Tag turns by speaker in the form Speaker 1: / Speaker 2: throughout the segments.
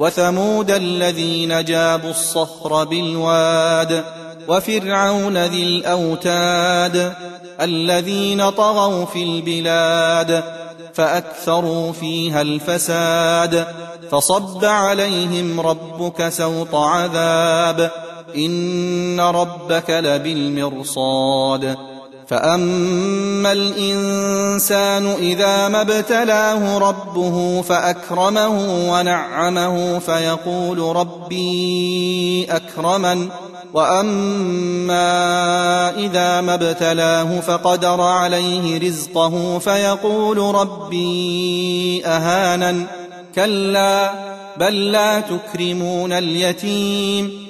Speaker 1: وثمود الذين جابوا الصخر بالواد وفرعون ذي الأوتاد الذين طغوا في البلاد فأكثروا فيها الفساد فصب عليهم ربك سوط عذاب إن ربك لبالمرصاد. فاما الانسان اذا ما ابتلاه ربه فاكرمه ونعمه فيقول ربي اكرمن واما اذا ما ابتلاه فقدر عليه رزقه فيقول ربي اهانن كلا بل لا تكرمون اليتيم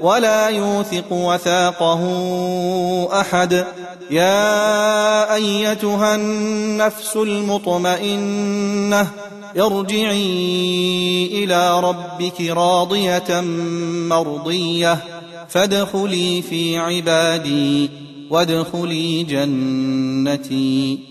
Speaker 1: ولا يوثق وثاقه أحد. يا أيتها النفس المطمئنة ارجعي إلى ربك راضية مرضية. فادخلي في عبادي وادخلي جنتي.